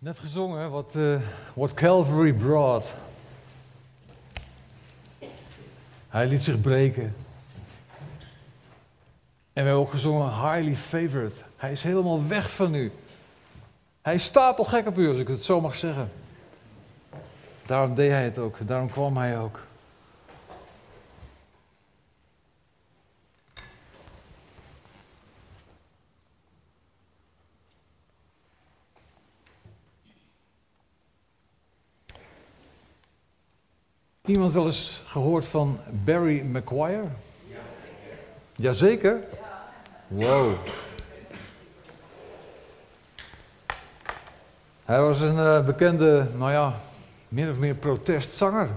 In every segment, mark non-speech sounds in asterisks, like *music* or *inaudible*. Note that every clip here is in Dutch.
Net gezongen, wat uh, what Calvary brought. Hij liet zich breken. En we hebben ook gezongen, highly favored. Hij is helemaal weg van u. Hij is stapelgek op u, als ik het zo mag zeggen. Daarom deed hij het ook, daarom kwam hij ook. Iemand wel eens gehoord van Barry McGuire? Jazeker? Wow. Hij was een uh, bekende, nou ja, min of meer protestzanger.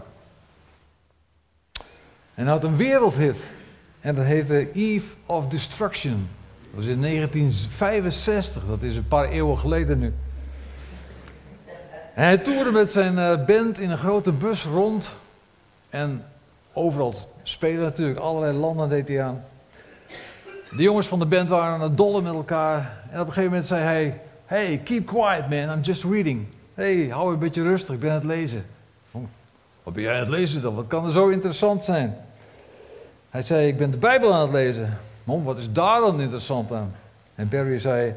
En hij had een wereldhit. En dat heette Eve of Destruction. Dat was in 1965, dat is een paar eeuwen geleden nu. En hij toerde met zijn uh, band in een grote bus rond en overal spelen natuurlijk, allerlei landen deed hij aan. De jongens van de band waren aan het dollen met elkaar. En op een gegeven moment zei hij: Hey, keep quiet man, I'm just reading. Hey, hou een beetje rustig, ik ben aan het lezen. Oh, wat ben jij aan het lezen dan? Wat kan er zo interessant zijn? Hij zei: Ik ben de Bijbel aan het lezen. Mom, wat is daar dan interessant aan? En Barry zei: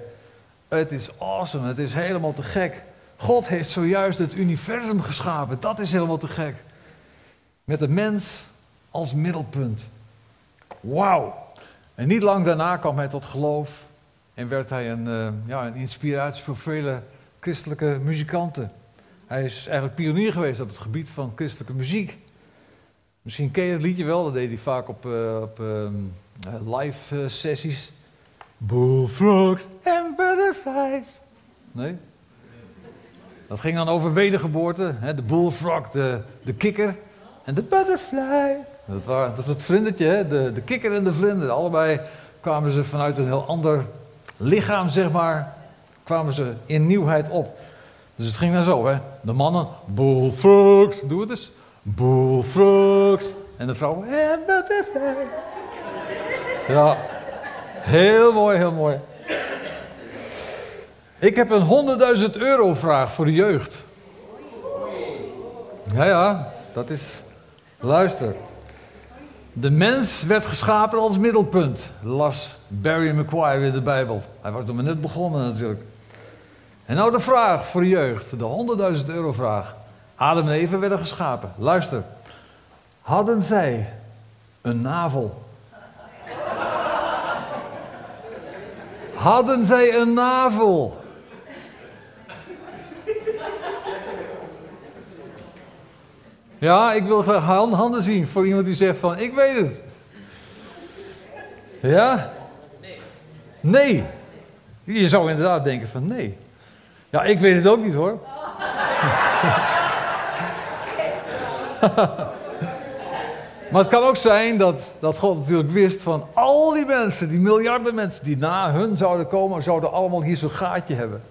Het is awesome, het is helemaal te gek. God heeft zojuist het universum geschapen, dat is helemaal te gek. Met de mens als middelpunt. Wauw. En niet lang daarna kwam hij tot geloof en werd hij een, uh, ja, een inspiratie voor vele christelijke muzikanten. Hij is eigenlijk pionier geweest op het gebied van christelijke muziek. Misschien ken je het liedje wel, dat deed hij vaak op, uh, op uh, live sessies. Bullfrogs and butterflies. Nee? Dat ging dan over wedergeboorte. Hè? De bullfrog, de, de kikker. En de butterfly. Dat, dat was het vlindertje? De, de kikker en de vlinder. Allebei kwamen ze vanuit een heel ander lichaam, zeg maar, kwamen ze in nieuwheid op. Dus het ging dan zo, hè. De mannen, bullfrogs, doe het eens. Bullfrogs. En de vrouwen, en butterfly. Ja, heel mooi, heel mooi. Ik heb een 100.000 euro vraag voor de jeugd. Ja, ja, dat is Luister. De mens werd geschapen als middelpunt, las Barry McQuire in de Bijbel. Hij was er maar net begonnen natuurlijk. En nou de vraag voor de jeugd, de 100.000 euro vraag. Adam en Eva werden geschapen. Luister. Hadden zij een navel? Hadden zij een navel? Ja, ik wil graag handen zien voor iemand die zegt van, ik weet het. Ja? Nee. Je zou inderdaad denken van nee. Ja, ik weet het ook niet hoor. *laughs* maar het kan ook zijn dat, dat God natuurlijk wist van al die mensen, die miljarden mensen die na hun zouden komen, zouden allemaal hier zo'n gaatje hebben.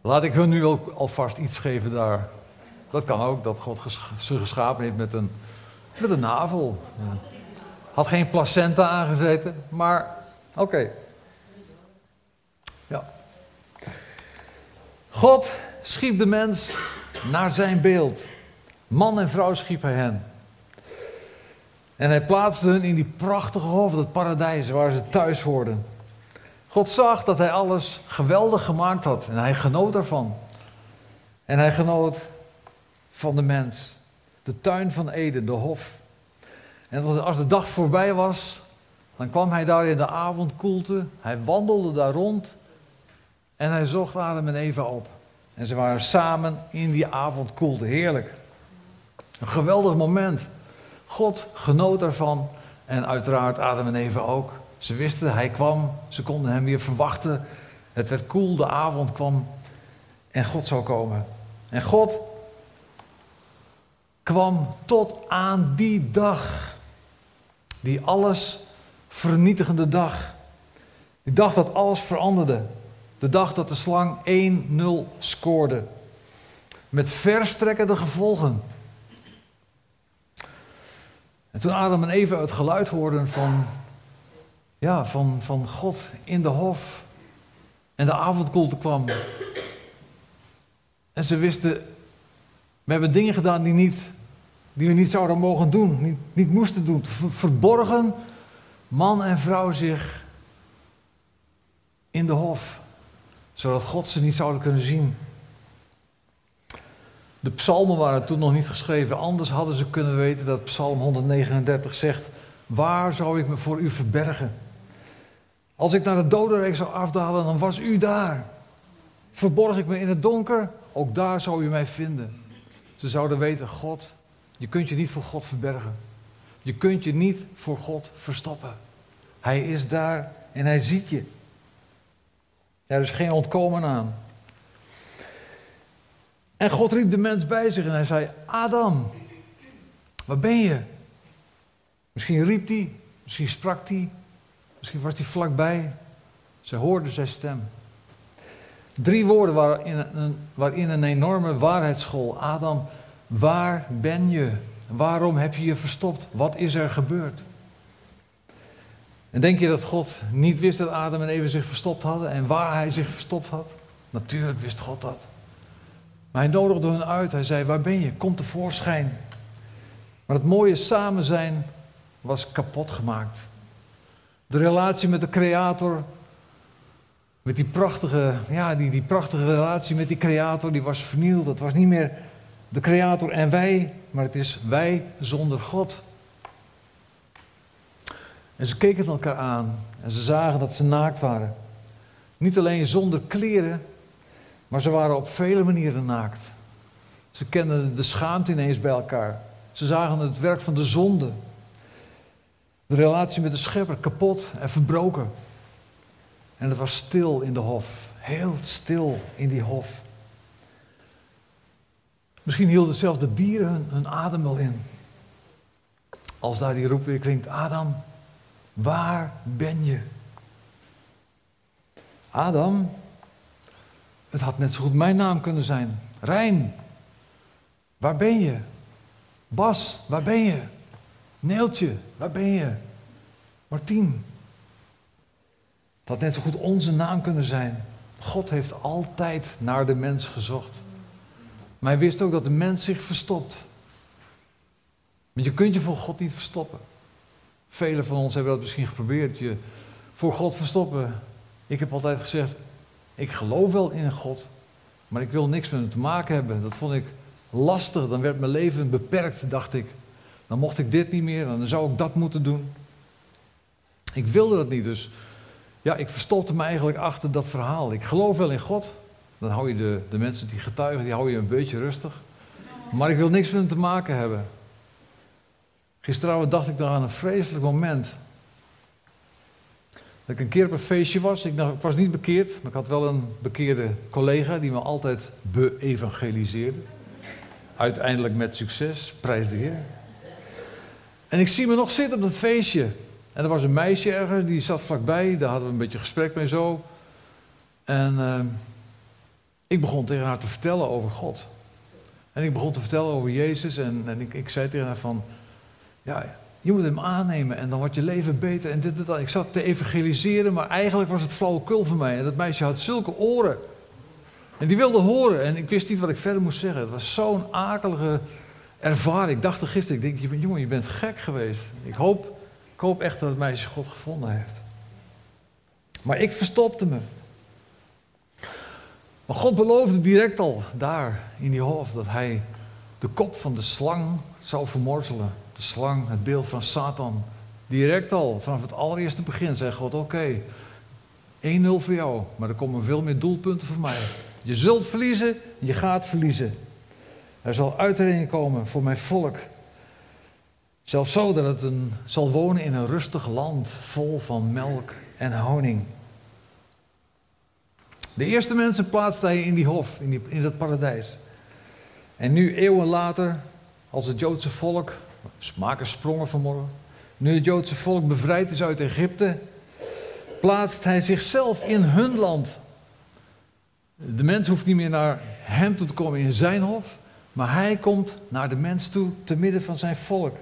Laat ik hun nu ook alvast iets geven daar. Dat kan ook, dat God ze geschapen heeft met een, met een navel. Had geen placenta aangezeten, maar oké. Ja. God schiep de mens naar zijn beeld. Man en vrouw schiep hij hen. En hij plaatste hen in die prachtige hof, het paradijs, waar ze thuis hoorden. God zag dat hij alles geweldig gemaakt had en hij genoot ervan. En hij genoot van de mens. De tuin van Eden, de hof. En als de dag voorbij was, dan kwam hij daar in de avondkoelte. Hij wandelde daar rond en hij zocht Adam en Eva op. En ze waren samen in die avondkoelte. Heerlijk. Een geweldig moment. God genoot ervan en uiteraard Adam en Eva ook. Ze wisten, hij kwam, ze konden hem weer verwachten. Het werd koel, de avond kwam en God zou komen. En God kwam tot aan die dag. Die alles vernietigende dag. Die dag dat alles veranderde. De dag dat de slang 1-0 scoorde. Met verstrekkende gevolgen. En toen Adam en Eva het geluid hoorden van, ja, van, van God in de hof. En de avondkoelte kwam. En ze wisten, we hebben dingen gedaan die, niet, die we niet zouden mogen doen, niet, niet moesten doen. Verborgen man en vrouw zich in de hof, zodat God ze niet zouden kunnen zien. De psalmen waren toen nog niet geschreven, anders hadden ze kunnen weten dat Psalm 139 zegt: Waar zou ik me voor u verbergen? Als ik naar de dodenreek zou afdalen, dan was u daar. Verborg ik me in het donker, ook daar zou u mij vinden. Ze zouden weten, God, je kunt je niet voor God verbergen. Je kunt je niet voor God verstoppen. Hij is daar en hij ziet je. Er is geen ontkomen aan. En God riep de mens bij zich en hij zei: Adam, waar ben je? Misschien riep hij, misschien sprak hij, misschien was hij vlakbij. Ze hoorden zijn stem. Drie woorden waarin een, waarin een enorme waarheidsschool. Adam, waar ben je? Waarom heb je je verstopt? Wat is er gebeurd? En denk je dat God niet wist dat Adam en Eva zich verstopt hadden en waar hij zich verstopt had? Natuurlijk wist God dat. Maar hij nodigde hen uit. Hij zei: Waar ben je? Kom tevoorschijn. Maar het mooie samen zijn was kapot gemaakt. De relatie met de Creator, met die prachtige, ja, die, die prachtige relatie met die Creator, die was vernield. Het was niet meer de Creator en wij, maar het is wij zonder God. En ze keken elkaar aan en ze zagen dat ze naakt waren. Niet alleen zonder kleren, maar ze waren op vele manieren naakt. Ze kenden de schaamte ineens bij elkaar. Ze zagen het werk van de zonde. De relatie met de schepper kapot en verbroken. En het was stil in de hof. Heel stil in die hof. Misschien hielden zelfs de dieren hun, adem wel in. Als daar die roep weer klinkt: Adam, waar ben je? Adam, het had net zo goed mijn naam kunnen zijn. Rijn, waar ben je? Bas, waar ben je? Neeltje, waar ben je? Martien. Had net zo goed onze naam kunnen zijn. God heeft altijd naar de mens gezocht. Maar hij wist ook dat de mens zich verstopt. Want je kunt je voor God niet verstoppen. Velen van ons hebben dat misschien geprobeerd, je voor God verstoppen. Ik heb altijd gezegd, ik geloof wel in God, maar ik wil niks met hem te maken hebben. Dat vond ik lastig. Dan werd mijn leven beperkt, dacht ik. Dan mocht ik dit niet meer, dan zou ik dat moeten doen. Ik wilde dat niet, dus ja, ik verstopte me eigenlijk achter dat verhaal. Ik geloof wel in God. Dan hou je de, de mensen die getuigen, die hou je een beetje rustig. Maar ik wil niks met hem te maken hebben. Gisteravond dacht ik nog aan een vreselijk moment. Dat ik een keer op een feestje was. Ik, dacht, ik was niet bekeerd, maar ik had wel een bekeerde collega die me altijd be-evangeliseerde. Uiteindelijk met succes, prijs de Heer. En ik zie me nog zitten op dat feestje. En er was een meisje ergens, die zat vlakbij. Daar hadden we een beetje gesprek mee zo. En uh, ik begon tegen haar te vertellen over God. En ik begon te vertellen over Jezus. En, en ik, ik zei tegen haar van... Ja, je moet hem aannemen en dan wordt je leven beter. En dit en dat. Ik zat te evangeliseren, maar eigenlijk was het flauwekul voor mij. En dat meisje had zulke oren. En die wilde horen. En ik wist niet wat ik verder moest zeggen. Het was zo'n akelige ervaring. Ik dacht er gisteren, ik denk, jongen, je bent gek geweest. Ik hoop, ik hoop echt dat het meisje God gevonden heeft. Maar ik verstopte me. Maar God beloofde direct al daar in die hof dat hij de kop van de slang zou vermorzelen de slang, het beeld van Satan. Direct al, vanaf het allereerste begin, zei God: Oké, 1-0 voor jou, maar er komen veel meer doelpunten voor mij. Je zult verliezen, je gaat verliezen. Er zal uitreding komen voor mijn volk. Zelfs zo dat het een, zal wonen in een rustig land vol van melk en honing. De eerste mensen plaatste hij in die hof, in, in dat paradijs. En nu, eeuwen later, als het Joodse volk Smaken sprongen vanmorgen. Nu het Joodse volk bevrijd is uit Egypte, plaatst hij zichzelf in hun land. De mens hoeft niet meer naar hem toe te komen in zijn hof, maar hij komt naar de mens toe te midden van zijn volk.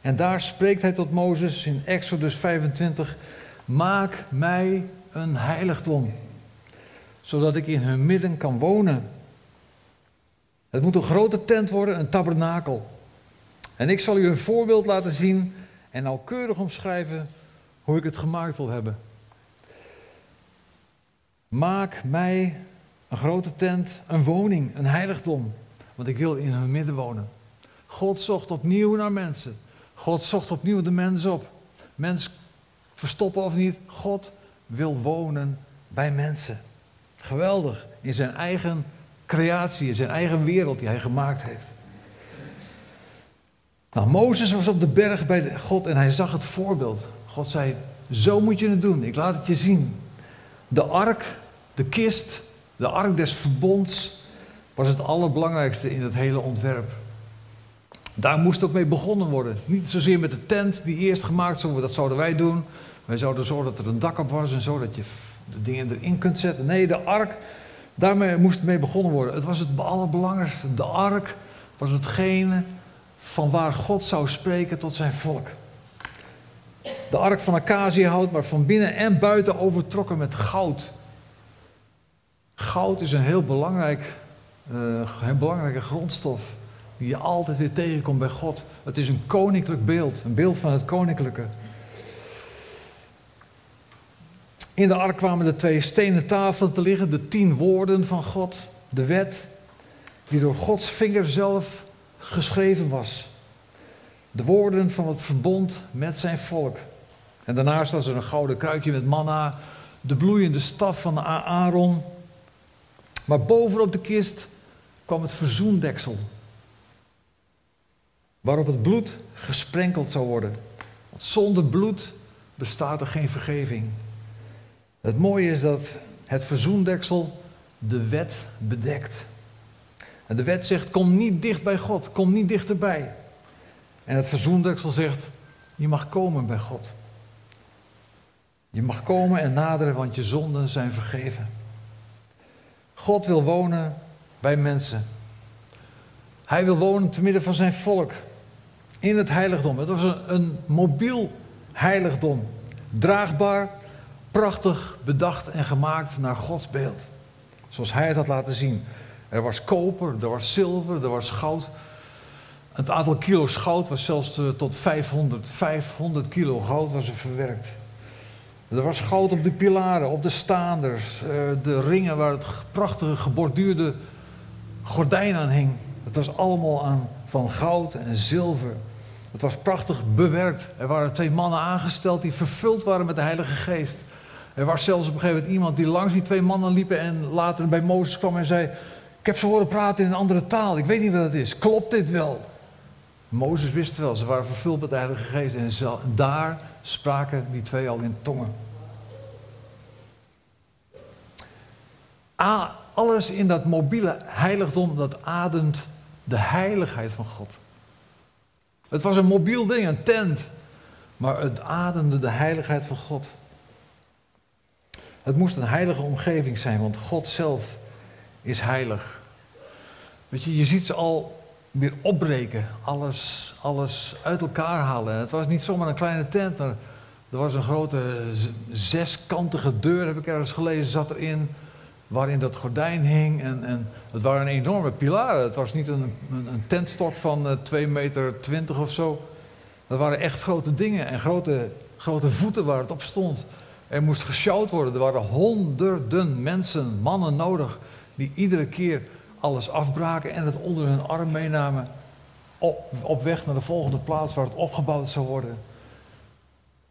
En daar spreekt hij tot Mozes in Exodus 25: Maak mij een heiligdom, zodat ik in hun midden kan wonen. Het moet een grote tent worden, een tabernakel. En ik zal u een voorbeeld laten zien en nauwkeurig omschrijven hoe ik het gemaakt wil hebben. Maak mij een grote tent, een woning, een heiligdom, want ik wil in hun midden wonen. God zocht opnieuw naar mensen. God zocht opnieuw de mens op. Mens verstoppen of niet, God wil wonen bij mensen. Geweldig, in zijn eigen creatie, in zijn eigen wereld die hij gemaakt heeft. Nou, Mozes was op de berg bij God en hij zag het voorbeeld. God zei, zo moet je het doen, ik laat het je zien. De ark, de kist, de ark des verbonds was het allerbelangrijkste in het hele ontwerp. Daar moest ook mee begonnen worden. Niet zozeer met de tent die eerst gemaakt zou worden, dat zouden wij doen. Wij zouden zorgen dat er een dak op was en zo, dat je de dingen erin kunt zetten. Nee, de ark, daarmee moest mee begonnen worden. Het was het allerbelangrijkste. De ark was hetgene van waar God zou spreken tot zijn volk. De ark van acaciahout, maar van binnen en buiten overtrokken met goud. Goud is een heel, belangrijk, heel belangrijke grondstof die je altijd weer tegenkomt bij God. Het is een koninklijk beeld, een beeld van het koninklijke. In de ark kwamen de twee stenen tafelen te liggen, de tien woorden van God, de wet, die door Gods vinger zelf geschreven was. De woorden van het verbond met zijn volk. En daarnaast was er een gouden kruikje met manna, de bloeiende staf van Aaron. Maar bovenop de kist kwam het verzoendeksel, waarop het bloed gesprenkeld zou worden. Want zonder bloed bestaat er geen vergeving. Het mooie is dat het verzoendeksel de wet bedekt. En de wet zegt: kom niet dicht bij God, kom niet dichterbij. En het verzoendeksel zegt: je mag komen bij God. Je mag komen en naderen, want je zonden zijn vergeven. God wil wonen bij mensen. Hij wil wonen te midden van zijn volk. In het heiligdom. Het was een, mobiel heiligdom. Draagbaar, prachtig bedacht en gemaakt naar Gods beeld. Zoals hij het had laten zien. Er was koper, er was zilver, er was goud. Het aantal kilo's goud was zelfs eh, tot 500. 500 kilo goud was er verwerkt. Er was goud op de pilaren, op de staanders, eh, de ringen waar het prachtige geborduurde gordijn aan hing. Het was allemaal aan, van goud en zilver. Het was prachtig bewerkt. Er waren twee mannen aangesteld die vervuld waren met de Heilige Geest. Er was zelfs op een gegeven moment iemand die langs die twee mannen liepen en later bij Mozes kwam en zei: Ik heb ze horen praten in een andere taal, ik weet niet wat het is. Klopt dit wel? Mozes wist wel, ze waren vervuld met de Heilige Geest en daar spraken die twee al in tongen. alles in dat mobiele heiligdom, dat ademt de heiligheid van God. Het was een mobiel ding, een tent, maar het ademde de heiligheid van God. Het moest een heilige omgeving zijn, want God zelf is heilig. Weet je, je ziet ze al weer opbreken, alles, alles uit elkaar halen. Het was niet zomaar een kleine tent, maar er was een grote zeskantige deur, heb ik ergens gelezen, zat erin, waarin dat gordijn hing. En, en het waren enorme pilaren. Het was niet een, een, tentstok van uh, eh, 2 meter 20 of zo. Dat waren echt grote dingen en grote, grote voeten waar het op stond. Er moest gesjouwd worden. Er waren honderden mensen, mannen nodig, die iedere keer alles afbraken en het onder hun arm meenamen. Op, op weg naar de volgende plaats waar het opgebouwd zou worden.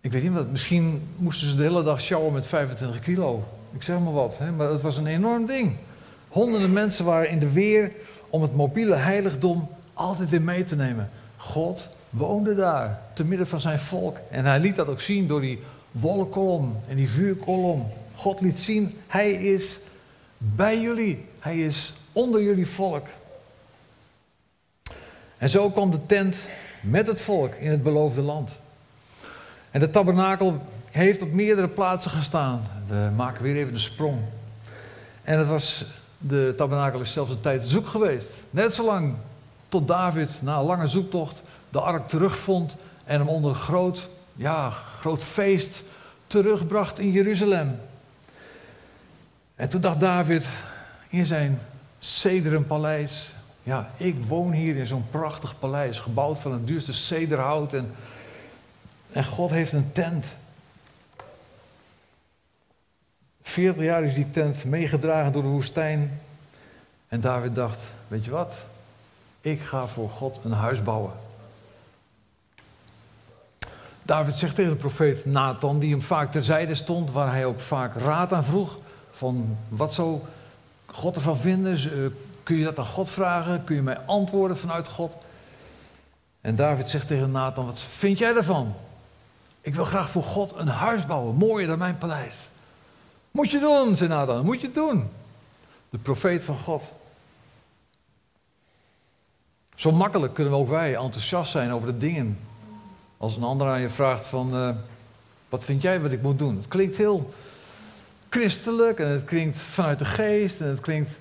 Ik weet niet wat, misschien moesten ze de hele dag sjouwen met 25 kilo. Ik zeg maar wat, hè? maar het was een enorm ding. Honderden mensen waren in de weer om het mobiele heiligdom altijd weer mee te nemen. God woonde daar, te midden van zijn volk. En hij liet dat ook zien door die wolkenkolom en die vuurkolom. God liet zien, hij is bij jullie. Hij is onder jullie volk. En zo kwam de tent met het volk in het beloofde land. En de tabernakel heeft op meerdere plaatsen gestaan. We maken weer even een sprong. En het was, de tabernakel is zelfs een tijd zoek geweest. Net zolang tot David na een lange zoektocht de ark terugvond en hem onder een groot, ja, groot feest terugbracht in Jeruzalem. En toen dacht David in zijn paleis, Ja, ik woon hier in zo'n prachtig paleis, gebouwd van het duurste cederhout. En, en God heeft een tent. 40 jaar is die tent meegedragen door de woestijn. En David dacht, weet je wat? Ik ga voor God een huis bouwen. David zegt tegen de profeet Nathan, die hem vaak terzijde stond, waar hij ook vaak raad aan vroeg, van wat zou God ervan vinden? Eh, kun je dat aan God vragen? Kun je mij antwoorden vanuit God? En David zegt tegen Nathan, wat vind jij ervan? Ik wil graag voor God een huis bouwen, mooier dan mijn paleis. Moet je doen, zei Nathan, moet je doen. De profeet van God. Zo makkelijk kunnen we ook wij enthousiast zijn over de dingen. Als een ander aan je vraagt van, uh, wat vind jij wat ik moet doen? Het klinkt heel christelijk en het klinkt vanuit de geest en het klinkt,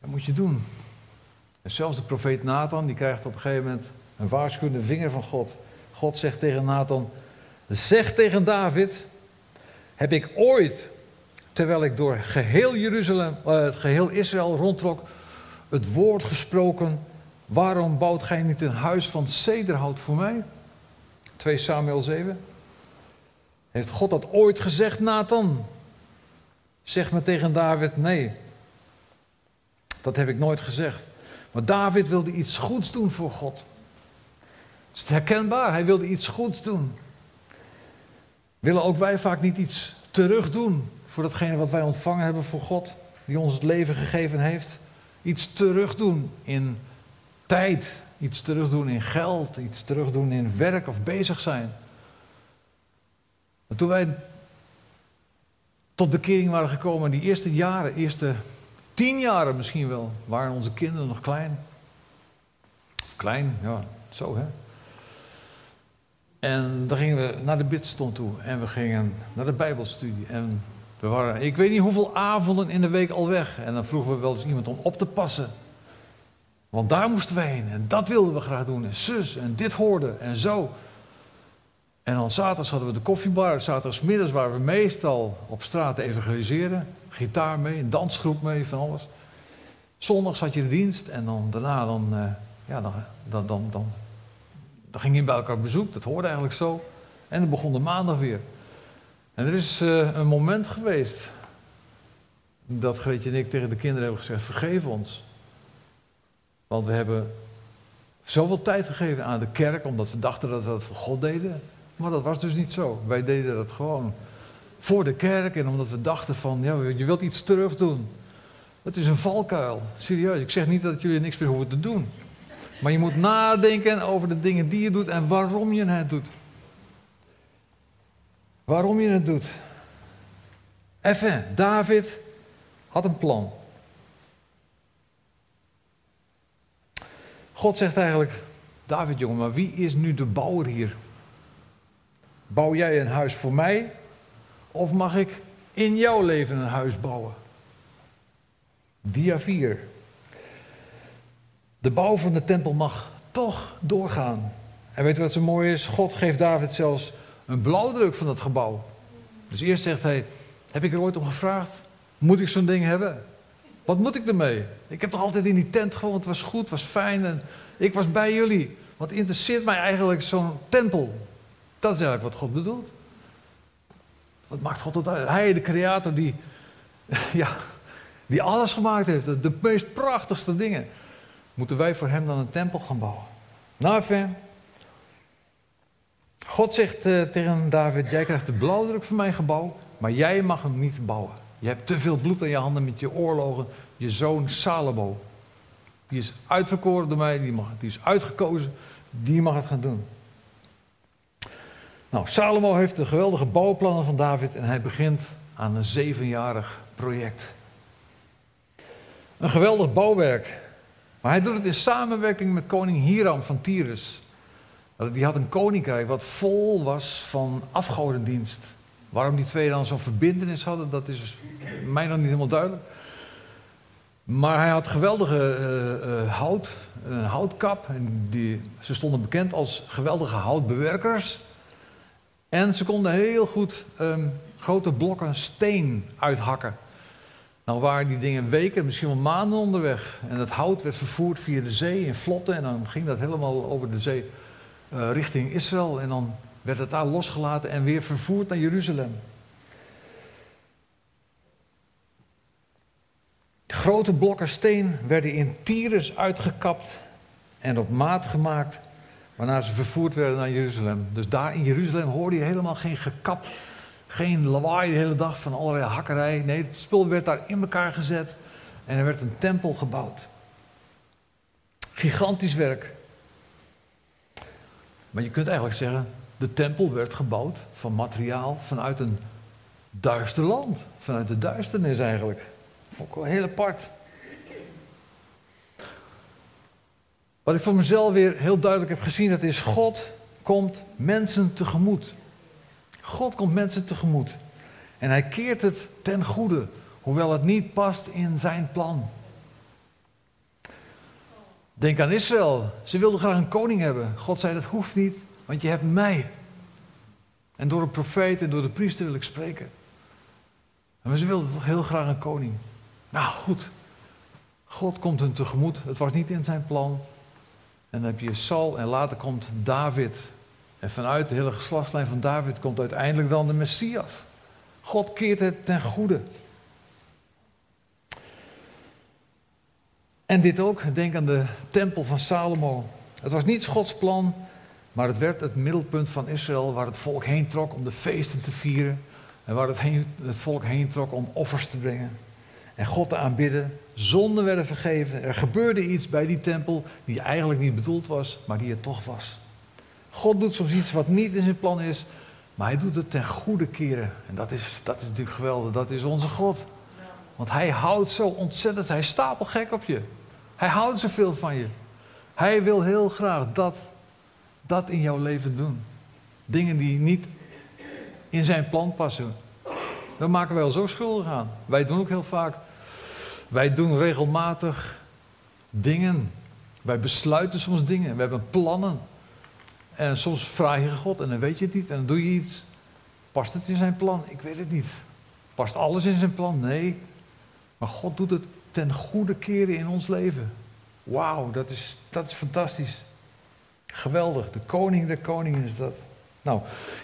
dat moet je doen. En zelfs de profeet Nathan, die krijgt op een gegeven moment een waarschuwende vinger van God. God zegt tegen Nathan, zeg tegen David, heb ik ooit, terwijl ik door geheel Jeruzalem, uh, geheel Israël rondtrok, het woord gesproken Waarom bouwt gij niet een huis van cederhout voor mij? 2 Samuel 7. Heeft God dat ooit gezegd, Nathan? Zeg me tegen David, nee. Dat heb ik nooit gezegd. Maar David wilde iets goeds doen voor God. Is het herkenbaar? Hij wilde iets goeds doen. Willen ook wij vaak niet iets terug doen voor datgene wat wij ontvangen hebben voor God, die ons het leven gegeven heeft? Iets terug doen in tijd, iets terugdoen in geld, iets terugdoen in werk of bezig zijn. toen wij tot bekering waren gekomen, die eerste jaren, eerste tien jaren misschien wel, waren onze kinderen nog klein. Of klein, ja, zo hè. En dan gingen we naar de bidstond toe en we gingen naar de Bijbelstudie. En we waren, ik weet niet hoeveel avonden in de week al weg. En dan vroegen we wel eens iemand om op te passen. Want daar moesten we heen en dat wilden we graag doen. En zus en dit hoorden en zo. En dan zaterdags hadden we de koffiebar. Zaterdagsmiddags waren we meestal op straat te evangeliseren. Gitaar mee, een dansgroep mee, van alles. Zondags had je de dienst en dan daarna dan, uh, ja, dan, dan, dan, dan ging je bij elkaar bezoek. Dat hoorde eigenlijk zo. En dan begon de maandag weer. En er is uh, een moment geweest dat Greetje en ik tegen de kinderen hebben gezegd: vergeef ons. Want we hebben zoveel tijd gegeven aan de kerk, omdat we dachten dat we dat voor God deden. Maar dat was dus niet zo. Wij deden dat gewoon voor de kerk en omdat we dachten van, ja, je wilt iets terug doen. Dat is een valkuil. Serieus, ik zeg niet dat jullie niks meer hoeven te doen. Maar je moet nadenken over de dingen die je doet en waarom je het doet. Waarom je het doet. Even, David had een plan. God zegt eigenlijk, David jongen, maar wie is nu de bouwer hier? Bouw jij een huis voor mij? Of mag ik in jouw leven een huis bouwen? Dia 4. De bouw van de tempel mag toch doorgaan. En weet je wat zo mooi is? God geeft David zelfs een blauwdruk van dat gebouw. Dus eerst zegt hij: Heb ik er ooit om gevraagd? Moet ik zo'n ding hebben? Wat moet ik ermee? Ik heb toch altijd in die tent gewoond, het was goed, het was fijn en ik was bij jullie. Wat interesseert mij eigenlijk zo'n tempel? Dat is eigenlijk wat God bedoelt. Wat maakt God tot Hij, de creator, die, *laughs* ja, die alles gemaakt heeft, de, de meest prachtigste dingen. Moeten wij voor hem dan een tempel gaan bouwen? Nou. God zegt uh, tegen David: Jij krijgt de blauwdruk van mijn gebouw, maar jij mag hem niet bouwen. Je hebt te veel bloed aan je handen met je oorlogen. Je zoon Salomo. Die is uitverkoren door mij, die, mag, die is uitgekozen. Die mag het gaan doen. Nou, Salomo heeft de geweldige bouwplannen van David en hij begint aan een zevenjarig project. Een geweldig bouwwerk. Maar hij doet het in samenwerking met koning Hiram van Tyrus. Die had een koninkrijk wat vol was van afgodendienst. Waarom die twee dan zo'n verbindenis hadden, dat is mij nog niet helemaal duidelijk. Maar hij had geweldige uh, uh, hout, een houtkap. En die, ze stonden bekend als geweldige houtbewerkers. En ze konden heel goed um, grote blokken steen uithakken. Nou waren die dingen weken, misschien wel maanden onderweg. En het hout werd vervoerd via de zee in vlotten. En dan ging dat helemaal over de zee uh, richting Israël. En dan werd het daar losgelaten en weer vervoerd naar Jeruzalem. Grote blokken steen werden in Tyrus uitgekapt en op maat gemaakt, waarna ze vervoerd werden naar Jeruzalem. Dus daar in Jeruzalem hoorde je helemaal geen gekap, geen lawaai de hele dag van allerlei hakkerij. Nee, het spul werd daar in elkaar gezet en er werd een tempel gebouwd. Gigantisch werk. Maar je kunt eigenlijk zeggen, de tempel werd gebouwd van materiaal vanuit een duister land. Vanuit de duisternis eigenlijk. Vond ik wel heel apart. Wat ik voor mezelf weer heel duidelijk heb gezien, dat is God komt mensen tegemoet. God komt mensen tegemoet. En hij keert het ten goede, hoewel het niet past in zijn plan. Denk aan Israël. Ze wilden graag een koning hebben. God zei dat hoeft niet, want je hebt mij. En door een profeet en door de priester wil ik spreken. Maar ze wilden toch heel graag een koning. Nou goed, God komt hun tegemoet. Het was niet in zijn plan. En dan heb je Saul en later komt David. En vanuit de hele geslachtslijn van David komt uiteindelijk dan de Messias. God keert het ten goede. En dit ook, denk aan de tempel van Salomo. Het was niet Gods plan, maar het werd het middelpunt van Israël waar het volk heen trok om de feesten te vieren. En waar het, het volk heen trok om offers te brengen en God te aanbidden. Zonden werden vergeven. Er gebeurde iets bij die tempel die eigenlijk niet bedoeld was, maar die het toch was. God doet soms iets wat niet in zijn plan is, maar hij doet het ten goede keren. En dat is, dat is natuurlijk geweldig. Dat is onze God. Want hij houdt zo ontzettend, hij stapel gek op je. Hij houdt zoveel van je. Hij wil heel graag dat, dat in jouw leven doen. Dingen die niet in zijn plan passen. Daar maken wij wel zo schuldig aan. Wij doen ook heel vaak. Wij doen regelmatig dingen. Wij besluiten soms dingen. We hebben plannen. En soms vraag je God en dan weet je het niet en dan doe je iets. Past het in zijn plan? Ik weet het niet. Past alles in zijn plan? Nee. Maar God doet het ten goede keren in ons leven. Wauw, dat is, dat is fantastisch. Geweldig. De koning der koningen is dat. Nou,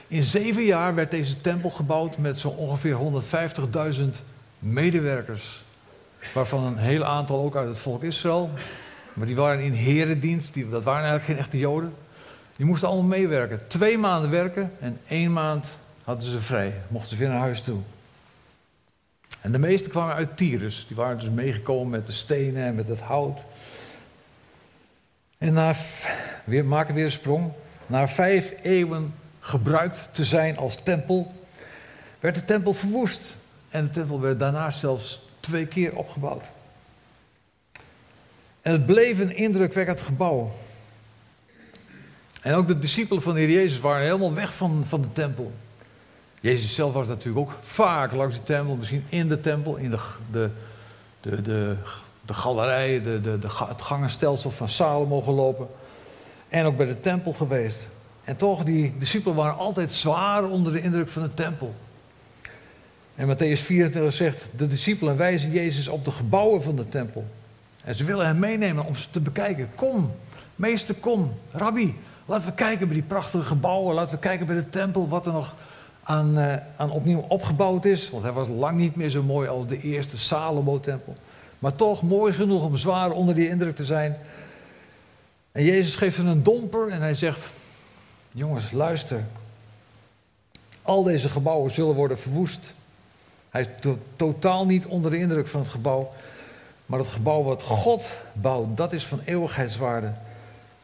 in zeven jaar werd deze tempel gebouwd met zo'n ongeveer 150.000 medewerkers. Waarvan een heel aantal ook uit het volk Israël. Maar die waren in herendienst, die, dat waren eigenlijk geen echte Joden. Die moesten allemaal meewerken. Twee maanden werken en één maand hadden ze vrij. Mochten ze weer naar huis toe. En de meesten kwamen uit Tyrus. Die waren dus meegekomen met de stenen en met het hout. En na, weer, maken weer een sprong. Na vijf eeuwen gebruikt te zijn als tempel, werd de tempel verwoest. En de tempel werd daarna zelfs twee keer opgebouwd. En het bleef een indrukwekkend gebouw. En ook de discipelen van de Heer Jezus waren helemaal weg van, van de tempel. Jezus zelf was natuurlijk ook vaak langs de tempel, misschien in de tempel, in de, de, de, de, de galerij, de, de, de, het gangenstelsel van Salomo gelopen. En ook bij de tempel geweest. En toch, die discipelen waren altijd zwaar onder de indruk van de tempel. En Matthäus 24 zegt, de discipelen wijzen Jezus op de gebouwen van de tempel. En ze willen hem meenemen om ze te bekijken. Kom, meester, kom. Rabbi, laten we kijken bij die prachtige gebouwen. Laten we kijken bij de tempel, wat er nog aan, uh, aan opnieuw opgebouwd is. Want hij was lang niet meer zo mooi als de eerste Salomo-tempel. Maar toch mooi genoeg om zwaar onder die indruk te zijn. En Jezus geeft hen een domper en hij zegt, Jongens, luister. Al deze gebouwen zullen worden verwoest. Hij is totaal niet onder de indruk van het gebouw. Maar het gebouw wat God bouwt, dat is van eeuwigheidswaarde.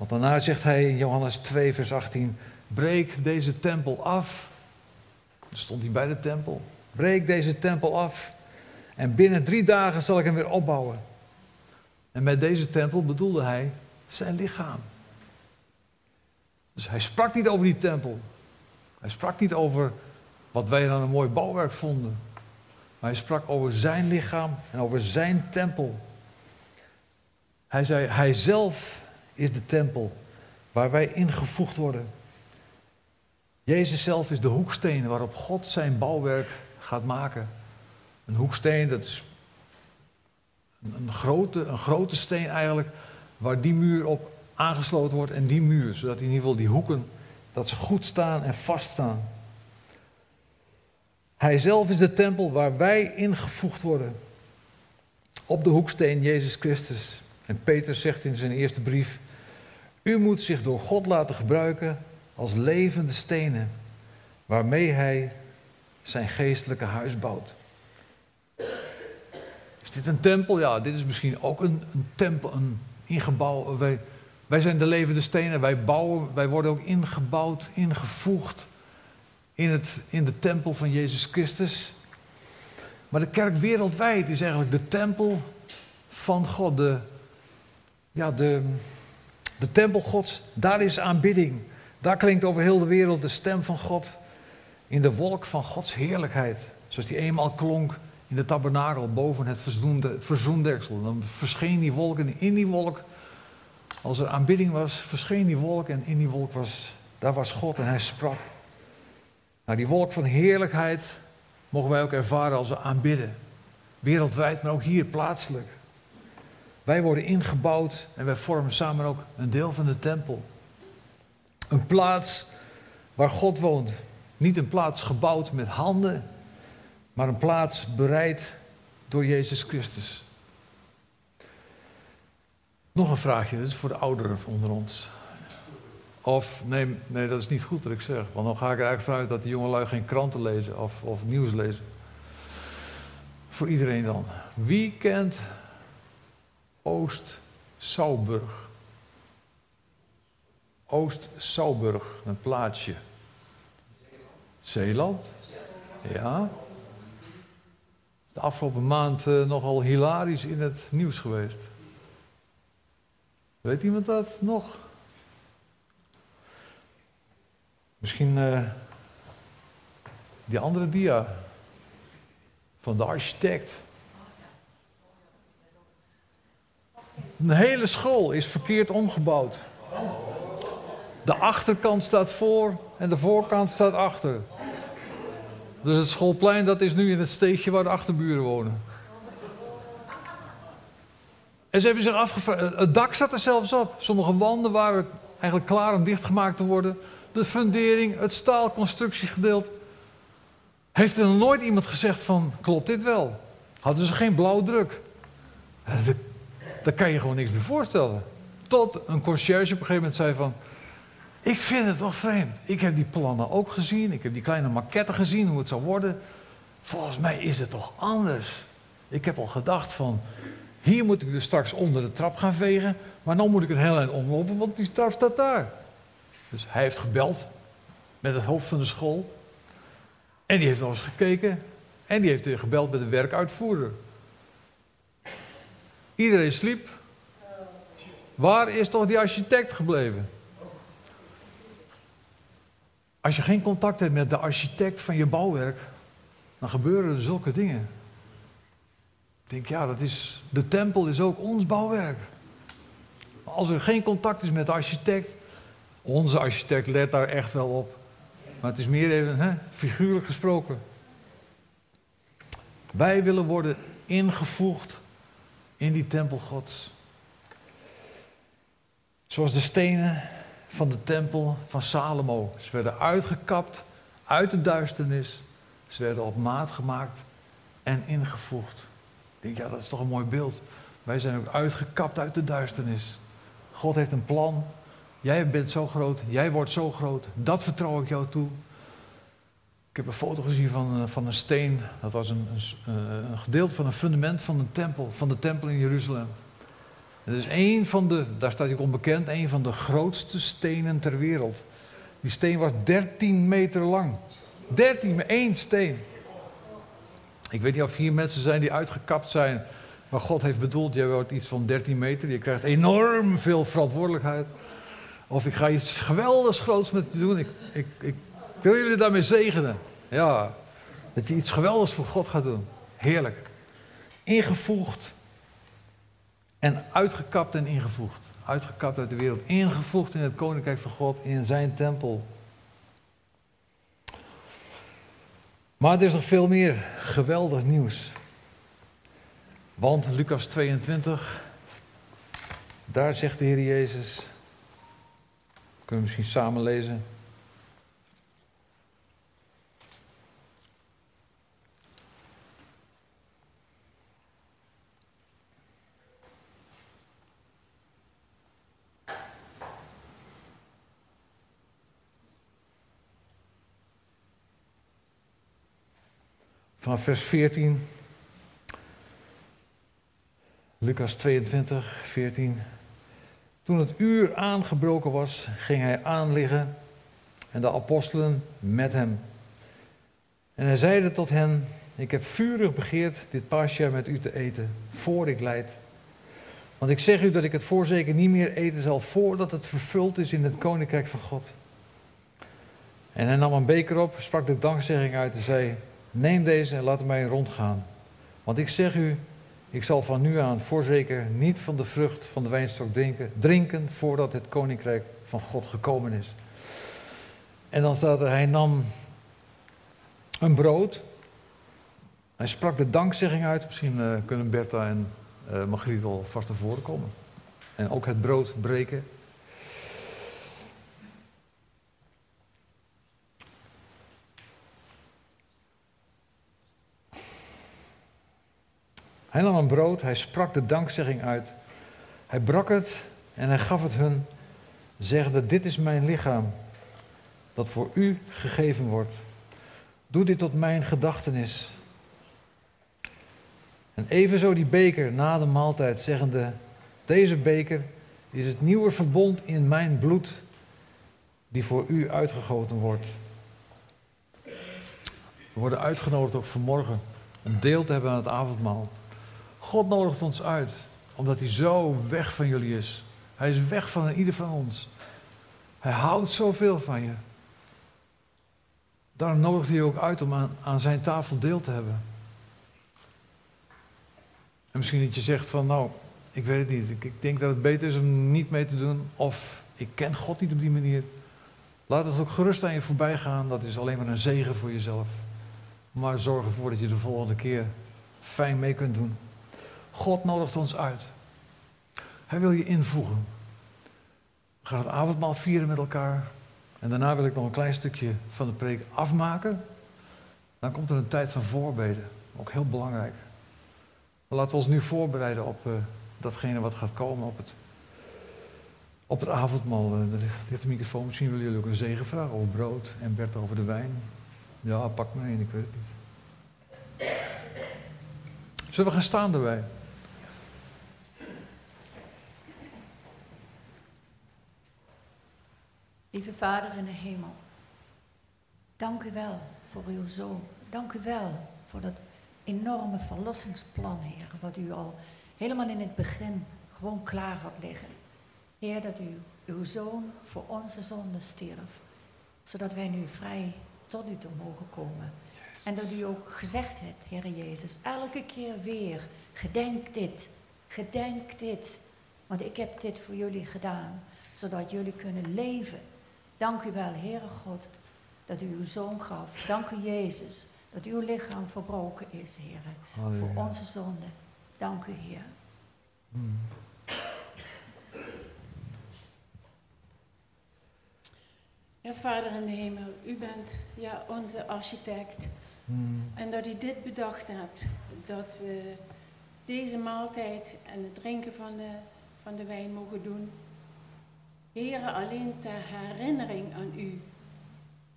Want daarna zegt hij in Johannes 2, vers 18: Breek deze tempel af. Dan stond hij bij de tempel. Breek deze tempel af. En binnen drie dagen zal ik hem weer opbouwen. En met deze tempel bedoelde hij zijn lichaam. Dus hij sprak niet over die tempel. Hij sprak niet over wat wij dan een mooi bouwwerk vonden. Maar hij sprak over zijn lichaam en over zijn tempel. Hij zei, hij zelf is de tempel waar wij ingevoegd worden. Jezus zelf is de hoeksteen waarop God zijn bouwwerk gaat maken. Een hoeksteen, dat is Een grote, een grote steen eigenlijk, waar die muur op aangesloten wordt en die muur. Zodat in ieder geval die hoeken, dat ze goed staan en vaststaan. Hij zelf is de tempel waar wij ingevoegd worden. Op de hoeksteen Jezus Christus. En Peter zegt in zijn eerste brief: U moet zich door God laten gebruiken als levende stenen, waarmee Hij zijn geestelijke huis bouwt. Is dit een tempel? Ja, dit is misschien ook een, een tempel, een ingebouw. Wij, wij zijn de levende stenen, wij bouwen, wij worden ook ingebouwd, ingevoegd in, het, in de tempel van Jezus Christus. Maar de kerk wereldwijd is eigenlijk de tempel van God. De, ja, de, de tempel Gods, daar is aanbidding. Daar klinkt over heel de wereld de stem van God in de wolk van Gods heerlijkheid. Zoals die eenmaal klonk in de tabernakel boven het verzoendeksel. Dan verscheen die wolk en in die wolk, als er aanbidding was, verscheen die wolk en in die wolk was, daar was God en hij sprak. Nou, die wolk van heerlijkheid mogen wij ook ervaren als we aanbidden. Wereldwijd, maar ook hier plaatselijk. Wij worden ingebouwd en wij vormen samen ook een deel van de tempel. Een plaats waar God woont. Niet een plaats gebouwd met handen, maar een plaats bereid door Jezus Christus. Nog een vraagje, dat is voor de ouderen onder ons. Of, nee, nee, dat is niet goed dat ik zeg. Want dan ga ik er eigenlijk vanuit dat die jongelui geen kranten lezen of, of nieuws lezen. Voor iedereen dan. Wie kent Oost-Sauburg? Oost-Sauburg, een plaatsje. Zeeland? Ja. De afgelopen maand uh, nogal hilarisch in het nieuws geweest. Weet iemand dat nog? Misschien uh, die andere dia van de architect. Een hele school is verkeerd omgebouwd. De achterkant staat voor en de voorkant staat achter. Dus het schoolplein dat is nu in het steegje waar de achterburen wonen. En ze hebben zich afgevraagd, het dak zat er zelfs op. Sommige wanden waren eigenlijk klaar om dichtgemaakt te worden de fundering, het staalconstructiegedeelte. Heeft er nooit iemand gezegd van, klopt dit wel? Hadden ze geen blauwdruk? Daar kan je gewoon niks meer voorstellen. Tot een conciërge op een gegeven moment zei van... Ik vind het toch vreemd. Ik heb die plannen ook gezien. Ik heb die kleine maquette gezien, hoe het zou worden. Volgens mij is het toch anders. Ik heb al gedacht van... Hier moet ik dus straks onder de trap gaan vegen. Maar dan moet ik een heel eind omlopen, want die trap staat daar. Dus hij heeft gebeld met het hoofd van de school. En die heeft nog eens gekeken. En die heeft weer gebeld met de werkuitvoerder. Iedereen sliep. Waar is toch die architect gebleven? Als je geen contact hebt met de architect van je bouwwerk, dan gebeuren er zulke dingen. Ik denk, ja, dat is, de tempel is ook ons bouwwerk. Als er geen contact is met de architect, onze architect let daar echt wel op. Maar het is meer even hè, figuurlijk gesproken. Wij willen worden ingevoegd in die tempel Gods. Zoals de stenen van de tempel van Salomo. Ze werden uitgekapt uit de duisternis. Ze werden op maat gemaakt en ingevoegd. Ik denk, ja, dat is toch een mooi beeld. Wij zijn ook uitgekapt uit de duisternis. God heeft een plan Jij bent zo groot, jij wordt zo groot, dat vertrouw ik jou toe. Ik heb een foto gezien van, eh, van een steen. Dat was een, een, eh, een gedeelte van een fundament van een tempel, van de tempel in Jeruzalem. Het is een van de, daar staat hij onbekend, een van de grootste stenen ter wereld. Die steen was 13 meter lang. 13 met één steen. Ik weet niet of hier mensen zijn die uitgekapt zijn. Maar God heeft bedoeld, jij wordt iets van 13 meter. Je krijgt enorm veel verantwoordelijkheid. Of ik ga iets geweldigs groots met je doen. Ik, ik, ik wil jullie daarmee zegenen. Ja, dat je iets geweldigs voor God gaat doen. Heerlijk. Ingevoegd en uitgekapt en ingevoegd. Uitgekapt uit de wereld. Ingevoegd in het koninkrijk van God, in zijn tempel. Maar er is nog veel meer geweldig nieuws. Want Lucas 22, daar zegt de Heer Jezus, kunnen we misschien samen lezen. Van vers 14. Lucas 22, 14. Toen het uur aangebroken was, ging hij aanliggen en de apostelen met hem. En hij zeide tot hen: Ik heb vurig begeerd dit paasjaar met u te eten, voor ik leid. Want ik zeg u dat ik het voorzeker niet meer eten zal voordat het vervuld is in het koninkrijk van God. En hij nam een beker op, sprak de dankzegging uit en zei: Neem deze en laat mij rondgaan. Want ik zeg u, ik zal van nu aan voorzeker niet van de vrucht van de wijnstok drinken, drinken voordat het koninkrijk van God gekomen is. En dan staat er, hij nam een brood. Hij sprak de dankzegging uit. Misschien uh, kunnen Bertha en uh, Margriet al vast naar voren komen. En ook het brood breken. Hij nam een brood, hij sprak de dankzegging uit. Hij brak het en hij gaf het hun, zeggende: Dit is mijn lichaam, dat voor u gegeven wordt. Doe dit tot mijn gedachtenis. En evenzo die beker na de maaltijd, zeggende: Deze beker is het nieuwe verbond in mijn bloed, die voor u uitgegoten wordt. We worden uitgenodigd ook vanmorgen om deel te hebben aan het avondmaal. God nodigt ons uit, omdat hij zo weg van jullie is. Hij is weg van ieder van ons. Hij houdt zoveel van je. Daarom nodigt hij je ook uit om aan, aan zijn tafel deel te hebben. En misschien dat je zegt van, nou, ik weet het niet. Ik, ik denk dat het beter is om niet mee te doen. Of ik ken God niet op die manier. Laat het ook gerust aan je voorbij gaan. Dat is alleen maar een zegen voor jezelf. Maar zorg ervoor dat je de volgende keer fijn mee kunt doen. God nodigt ons uit. Hij wil je invoegen. We gaan het avondmaal vieren met elkaar. En daarna wil ik nog een klein stukje van de preek afmaken. Dan komt er een tijd van voorbeden. Ook heel belangrijk. laten we ons nu voorbereiden op uh, datgene wat gaat komen op het, op het avondmaal. Uh, er ligt de microfoon. Misschien willen jullie ook een zegen vragen over brood en Bert over de wijn. Ja, pak maar één, ik weet het niet. Zullen we gaan staan erbij? Lieve Vader in de hemel, dank u wel voor uw zoon. Dank u wel voor dat enorme verlossingsplan, Heer, wat u al helemaal in het begin gewoon klaar had liggen. Heer, dat u uw zoon voor onze zonde stierf, zodat wij nu vrij tot u toe mogen komen. En dat u ook gezegd hebt, Heer Jezus, elke keer weer, gedenk dit, gedenk dit, want ik heb dit voor jullie gedaan, zodat jullie kunnen leven Dank u wel, Heere God, dat u uw zoon gaf. Dank u, Jezus, dat uw lichaam verbroken is, Heer, voor onze zonde. Dank u, Heer. Hmm. Ja, Vader in de hemel, u bent ja, onze architect. Hmm. En dat u dit bedacht hebt, dat we deze maaltijd en het drinken van de, van de wijn mogen doen Heren, alleen ter herinnering aan u.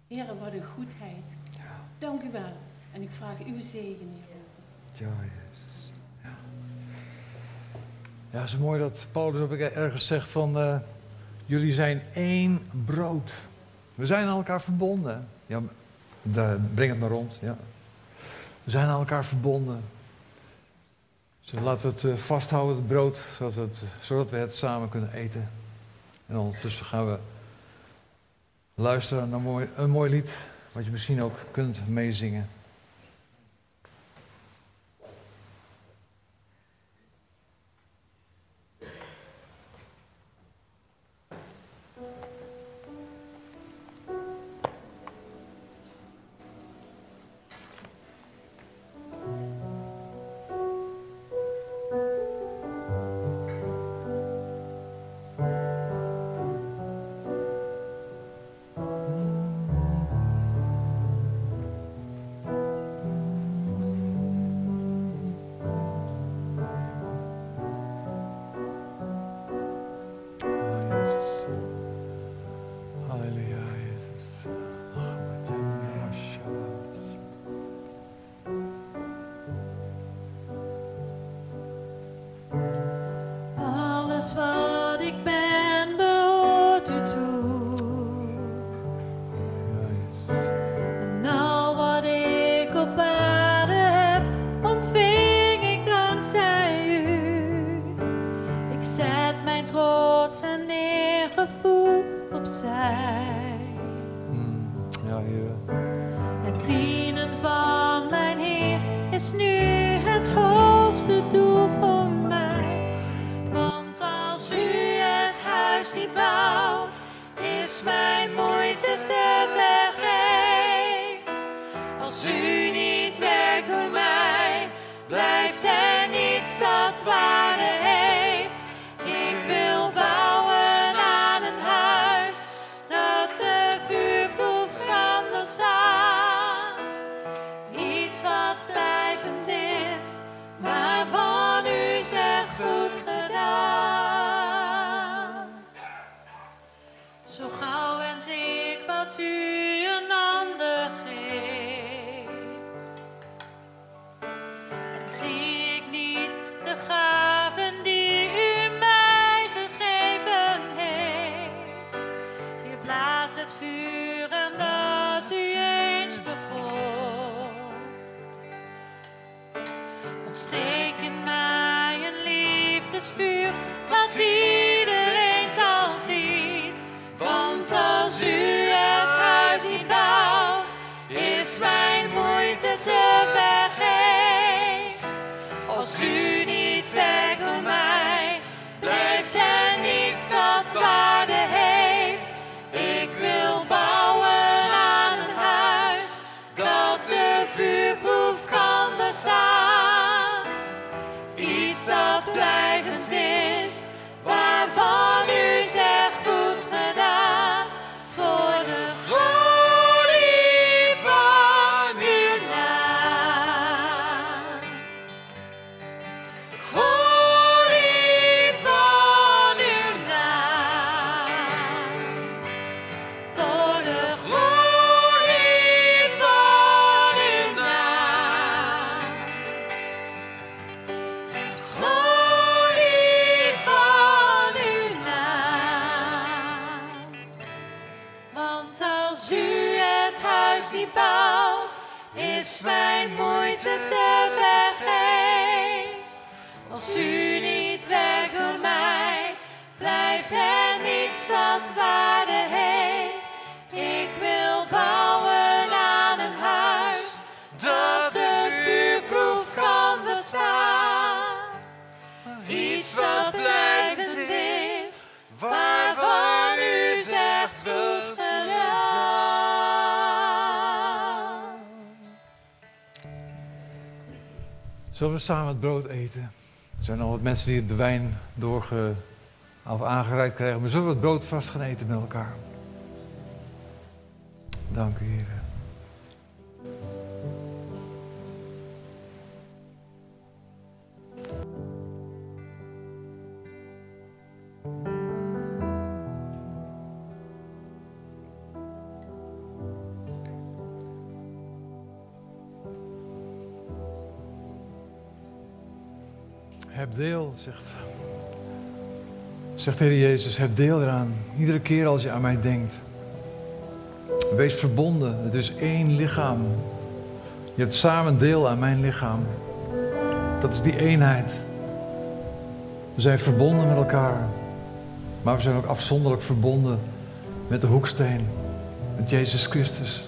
Heren, wat een goedheid. Ja. Dank u wel. En ik vraag uw zegen hierover. Ja, Jezus. Ja. ja, het is mooi dat Paulus ook ergens zegt van... Uh, jullie zijn één brood. We zijn aan elkaar verbonden. Ja, breng het maar rond. Ja. We zijn aan elkaar verbonden. Dus laten we het eh, vasthouden, het brood, zodat we het, zodat we het samen kunnen eten. En ondertussen gaan we luisteren naar een mooi, een mooi lied, wat je misschien ook kunt meezingen. Samen het brood eten? Er zijn al wat mensen die de wijn doorge, of aangereikt krijgen, maar zullen we het brood vast gaan eten met elkaar? Dank u, Heer. Zegt, zegt Heer Jezus, heb deel eraan. Iedere keer als je aan mij denkt. Wees verbonden, het is één lichaam. Je hebt samen deel aan mijn lichaam. Dat is die eenheid. We zijn verbonden met elkaar. Maar we zijn ook afzonderlijk verbonden met de hoeksteen. Met Jezus Christus.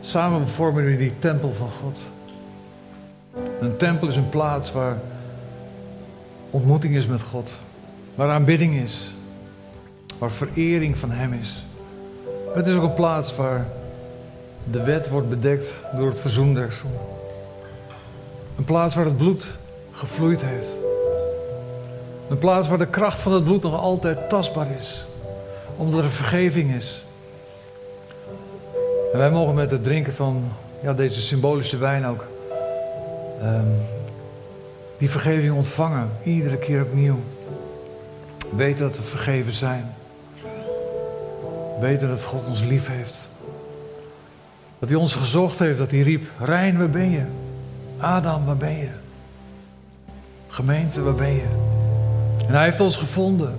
Samen vormen we die tempel van God. Een tempel is een plaats waar ontmoeting is met God. Waar aanbidding is. Waar verering van Hem is. Het is ook een plaats waar de wet wordt bedekt door het verzoendeksel. Een plaats waar het bloed gevloeid heeft. Een plaats waar de kracht van het bloed nog altijd tastbaar is. Omdat er vergeving is. En wij mogen met het drinken van ja, deze symbolische wijn ook ehm, die vergeving ontvangen. Iedere keer opnieuw. Weten dat we vergeven zijn. Weten dat God ons lief heeft. Dat hij ons gezocht heeft, dat hij riep, Rijn, waar ben je? Adam, waar ben je? Gemeente, waar ben je? En hij heeft ons gevonden.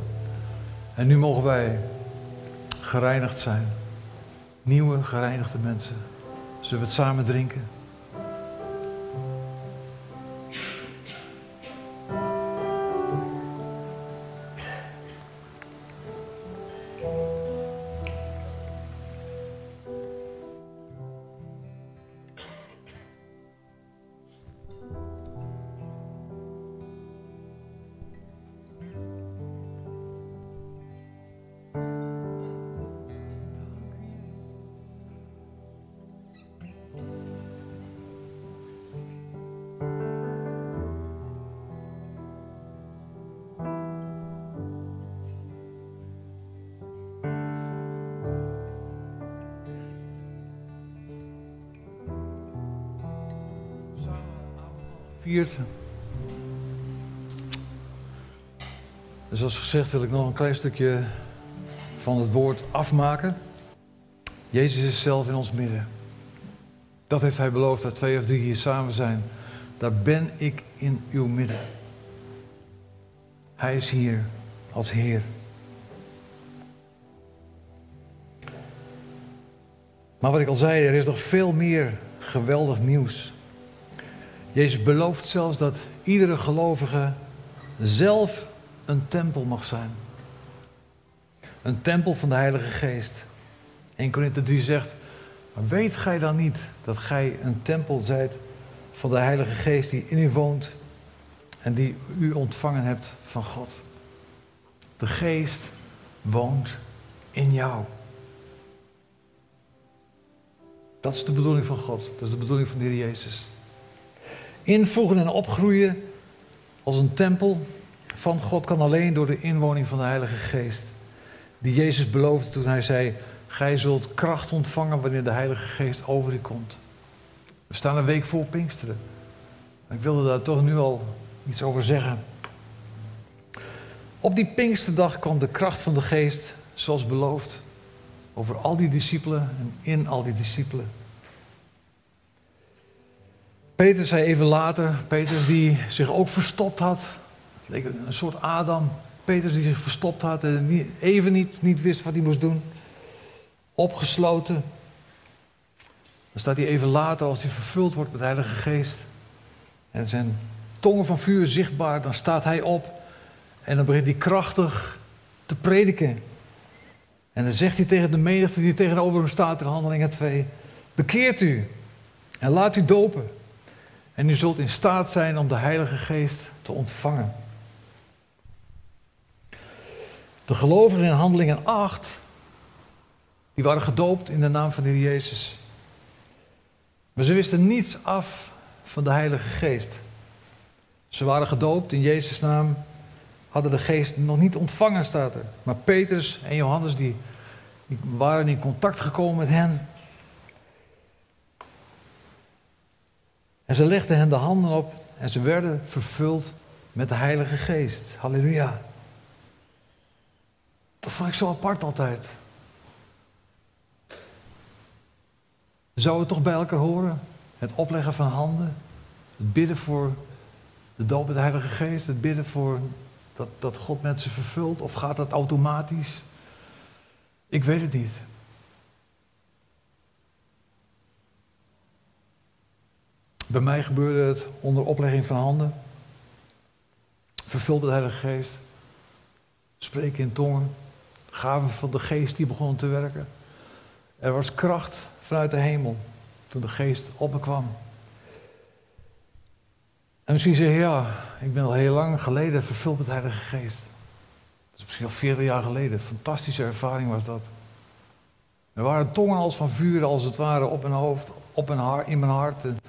En nu mogen wij gereinigd zijn. Nieuwe, gereinigde mensen. Zullen we het samen drinken? Dus zoals gezegd wil ik nog een klein stukje van het woord afmaken. Jezus is zelf in ons midden. Dat heeft hij beloofd dat twee of drie hier samen zijn. Daar ben ik in uw midden. Hij is hier als Heer. Maar wat ik al zei, er is nog veel meer geweldig nieuws. Jezus belooft zelfs dat iedere gelovige zelf een tempel mag zijn. Een tempel van de Heilige Geest. 1 Korinthe 3 zegt, weet gij dan niet dat gij een tempel zijt van de Heilige Geest die in u woont en die u ontvangen hebt van God? De Geest woont in jou. Dat is de bedoeling van God. Dat is de bedoeling van de Heer Jezus. Invoegen en opgroeien als een tempel van God kan alleen door de inwoning van de Heilige Geest. Die Jezus beloofde toen hij zei: Gij zult kracht ontvangen wanneer de Heilige Geest over u komt. We staan een week voor Pinksteren. Ik wilde daar toch nu al iets over zeggen. Op die Pinksterdag kwam de kracht van de Geest, zoals beloofd, over al die discipelen en in al die discipelen. Peter zei even later, Petrus die zich ook verstopt had, een soort Adam, Petrus die zich verstopt had en even niet, niet wist wat hij moest doen, opgesloten. Dan staat hij even later, als hij vervuld wordt met de Heilige Geest en zijn tongen van vuur zichtbaar, dan staat hij op en dan begint hij krachtig te prediken. En dan zegt hij tegen de menigte die tegenover hem staat in Handelingen 2: Bekeert u en laat u dopen. En u zult in staat zijn om de Heilige Geest te ontvangen. De gelovigen in Handelingen 8, die waren gedoopt in de naam van de Heer Jezus. Maar ze wisten niets af van de Heilige Geest. Ze waren gedoopt in Jezus' naam, hadden de Geest nog niet ontvangen, staat er. Maar Petrus en Johannes, die, die waren in contact gekomen met hen. En ze legden hen de handen op en ze werden vervuld met de Heilige Geest. Halleluja. Dat vond ik zo apart altijd. Zou het toch bij elkaar horen? Het opleggen van handen, het bidden voor de doop met de Heilige Geest, het bidden voor dat, dat God mensen vervult, of gaat dat automatisch? Ik weet het niet. Bij mij gebeurde het onder oplegging van handen. Vervuld met de Heilige Geest. Spreken in tongen. Gaven van de Geest die begonnen te werken. Er was kracht vanuit de hemel toen de Geest op me kwam. En misschien zeg je, ja, ik ben al heel lang geleden vervuld met de Heilige Geest. Dat is misschien al 40 jaar geleden. Fantastische ervaring was dat. Er waren tongen als van vuur, als het ware, op mijn hoofd, op mijn hart, in mijn hart. En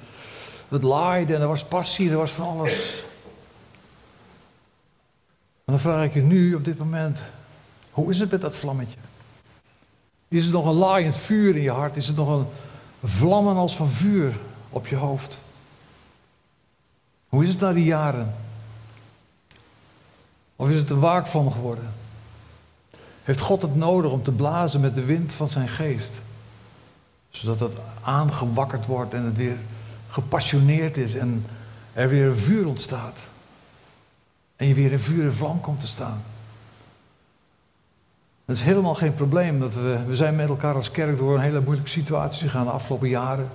het laaide en er was passie, er was van alles. En dan vraag ik je nu, op dit moment, hoe is het met dat vlammetje? Is er nog een laaiend vuur in je hart? Is er nog een vlammen als van vuur op je hoofd? Hoe is het na die jaren? Of is het een waakvlam geworden? Heeft God het nodig om te blazen met de wind van zijn geest? Zodat het aangewakkerd wordt en het weer gepassioneerd is en er weer een vuur ontstaat. En je weer in vuur en vlam komt te staan. Dat is helemaal geen probleem. Dat we, we zijn met elkaar als kerk door een hele moeilijke situatie gegaan de afgelopen jaren.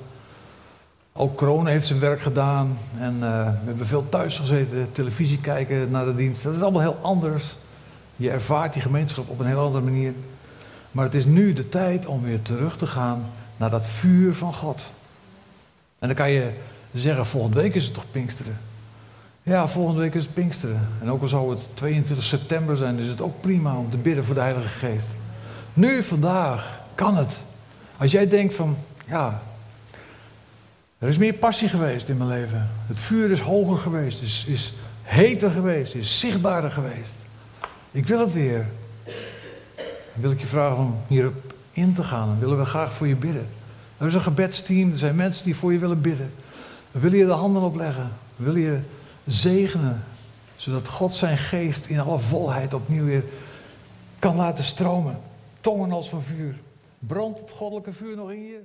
Ook corona heeft zijn werk gedaan. En uh, we hebben veel thuis gezeten, televisie kijken naar de dienst. Dat is allemaal heel anders. Je ervaart die gemeenschap op een heel andere manier. Maar het is nu de tijd om weer terug te gaan naar dat vuur van God. En dan kan je zeggen, volgende week is het toch Pinksteren? Ja, volgende week is het Pinksteren. En ook al zou het 22 september zijn, is het ook prima om te bidden voor de Heilige Geest. Nu, vandaag, kan het. Als jij denkt van, ja, er is meer passie geweest in mijn leven. Het vuur is hoger geweest, is, is heter geweest, is zichtbaarder geweest. Ik wil het weer. Dan wil ik je vragen om hierop in te gaan. Dan willen we graag voor je bidden. Er is een gebedsteam, er zijn mensen die voor je willen bidden. Willen je de handen opleggen. Willen je zegenen, zodat God zijn geest in alle volheid opnieuw weer kan laten stromen. Tongen als van vuur. Brandt het goddelijke vuur nog in je?